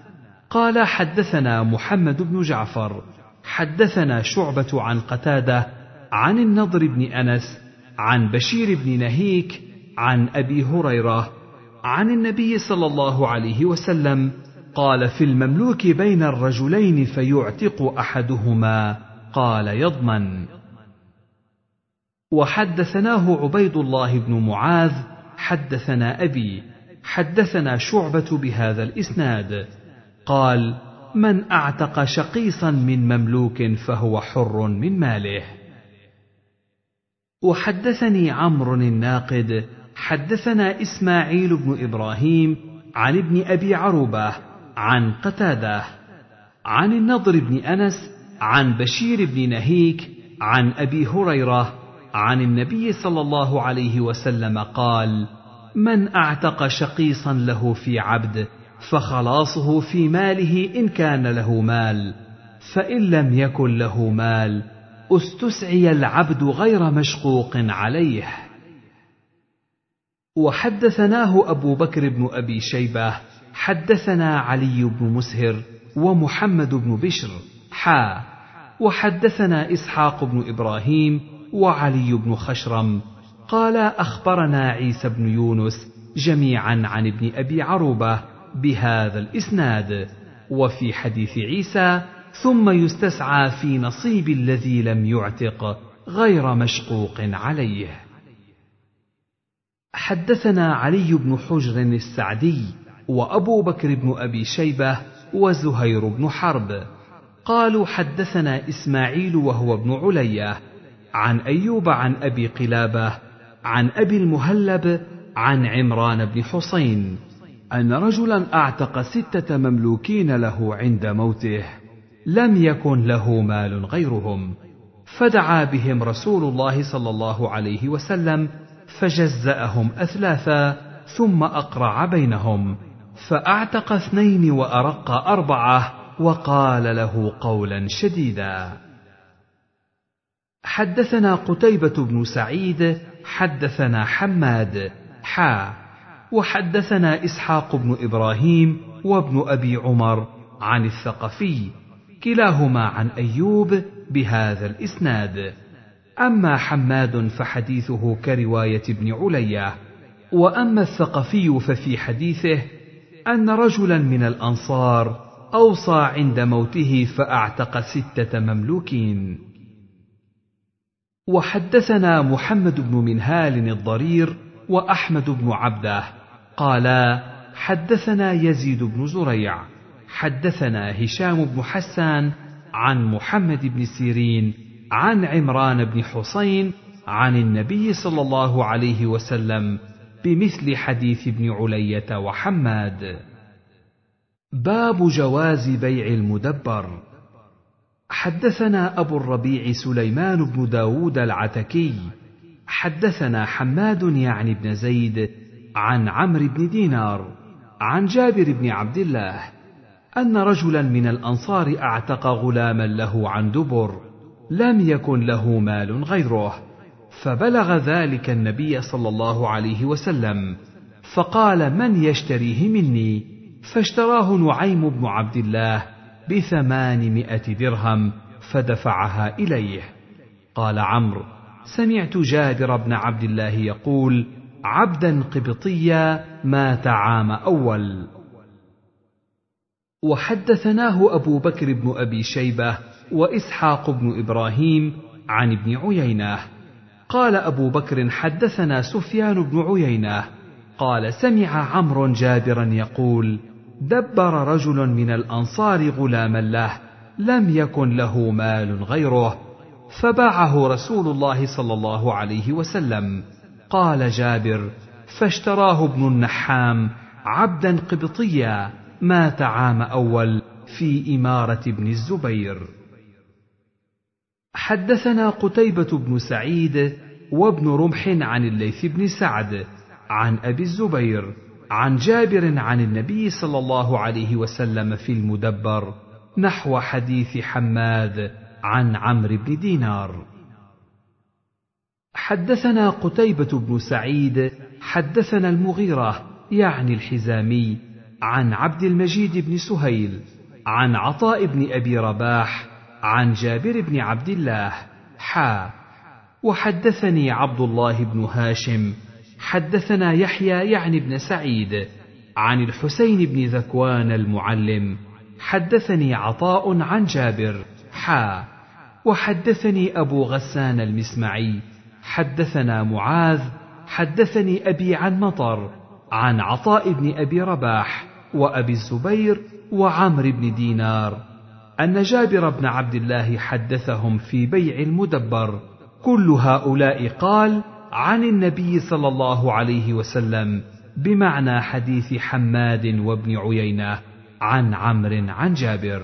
قال حدثنا محمد بن جعفر حدثنا شعبة عن قتادة عن النضر بن أنس عن بشير بن نهيك عن أبي هريرة عن النبي صلى الله عليه وسلم قال في المملوك بين الرجلين فيعتق أحدهما قال يضمن. وحدثناه عبيد الله بن معاذ حدثنا أبي حدثنا شعبة بهذا الإسناد. قال من أعتق شقيصا من مملوك فهو حر من ماله. وحدثني عمرو الناقد حدثنا إسماعيل بن إبراهيم عن ابن أبي عروبة عن قتادة عن النضر بن أنس عن بشير بن نهيك عن أبي هريرة عن النبي صلى الله عليه وسلم قال من أعتق شقيصا له في عبد فخلاصه في ماله إن كان له مال فإن لم يكن له مال استسعي العبد غير مشقوق عليه. وحدثناه أبو بكر بن أبي شيبة حدثنا علي بن مسهر ومحمد بن بشر حا. وحدثنا إسحاق بن إبراهيم وعلي بن خشرم. قال أخبرنا عيسى بن يونس جميعا عن ابن أبي عروبة بهذا الإسناد. وفي حديث عيسى ثم يستسعى في نصيب الذي لم يعتق غير مشقوق عليه. حدثنا علي بن حجر السعدي وأبو بكر بن أبي شيبة وزهير بن حرب. قالوا حدثنا إسماعيل وهو ابن عليه عن أيوب عن أبي قلابة عن أبي المهلب عن عمران بن حسين أن رجلا أعتق ستة مملوكين له عند موته. لم يكن له مال غيرهم. فدعا بهم رسول الله صلى الله عليه وسلم فجزأهم أثلاثا ثم أقرع بينهم فأعتق اثنين وأرق أربعة وقال له قولا شديدا حدثنا قتيبة بن سعيد حدثنا حماد حا وحدثنا إسحاق بن إبراهيم وابن أبي عمر عن الثقفي كلاهما عن أيوب بهذا الإسناد. أما حماد فحديثه كرواية ابن عليه وأما الثقفي ففي حديثه أن رجلا من الأنصار أوصى عند موته فأعتق ستة مملوكين. وحدثنا محمد بن منهال الضرير وأحمد بن عبده. قالا حدثنا يزيد بن زريع. حدثنا هشام بن حسان عن محمد بن سيرين عن عمران بن حسين عن النبي صلى الله عليه وسلم بمثل حديث ابن علية وحماد. باب جواز بيع المدبر. حدثنا أبو الربيع سليمان بن داود العتكي حدثنا حماد يعني بن زيد عن عمرو بن دينار عن جابر بن عبد الله أن رجلا من الأنصار أعتق غلاما له عن دبر لم يكن له مال غيره. فبلغ ذلك النبي صلى الله عليه وسلم فقال من يشتريه مني؟ فاشتراه نعيم بن عبد الله بثمانمائة درهم فدفعها إليه. قال عمرو سمعت جابر بن عبد الله يقول عبدا قبطيا مات عام أول. وحدثناه أبو بكر بن أبي شيبة وإسحاق بن إبراهيم عن ابن عيينة. قال أبو بكر حدثنا سفيان بن عيينة. قال سمع عمرو جابرا يقول دبر رجل من الأنصار غلاما له لم يكن له مال غيره فباعه رسول الله صلى الله عليه وسلم. قال جابر فاشتراه ابن النحام عبدا قبطيا مات عام أول في إمارة ابن الزبير. حدثنا قتيبة بن سعيد وابن رمح عن الليث بن سعد عن أبي الزبير عن جابر عن النبي صلى الله عليه وسلم في المدبر نحو حديث حماد عن عمرو بن دينار. حدثنا قتيبة بن سعيد حدثنا المغيرة يعني الحزامي عن عبد المجيد بن سهيل عن عطاء بن أبي رباح عن جابر بن عبد الله حا. وحدثني عبد الله بن هاشم حدثنا يحيى يعني بن سعيد عن الحسين بن ذكوان المعلم حدثني عطاء عن جابر حا. وحدثني أبو غسان المسمعي حدثنا معاذ حدثني أبي عن مطر عن عطاء بن أبي رباح وأبي الزبير وعمرو بن دينار أن جابر بن عبد الله حدثهم في بيع المدبر كل هؤلاء قال عن النبي صلى الله عليه وسلم بمعنى حديث حماد وابن عيينة عن عمرو عن جابر.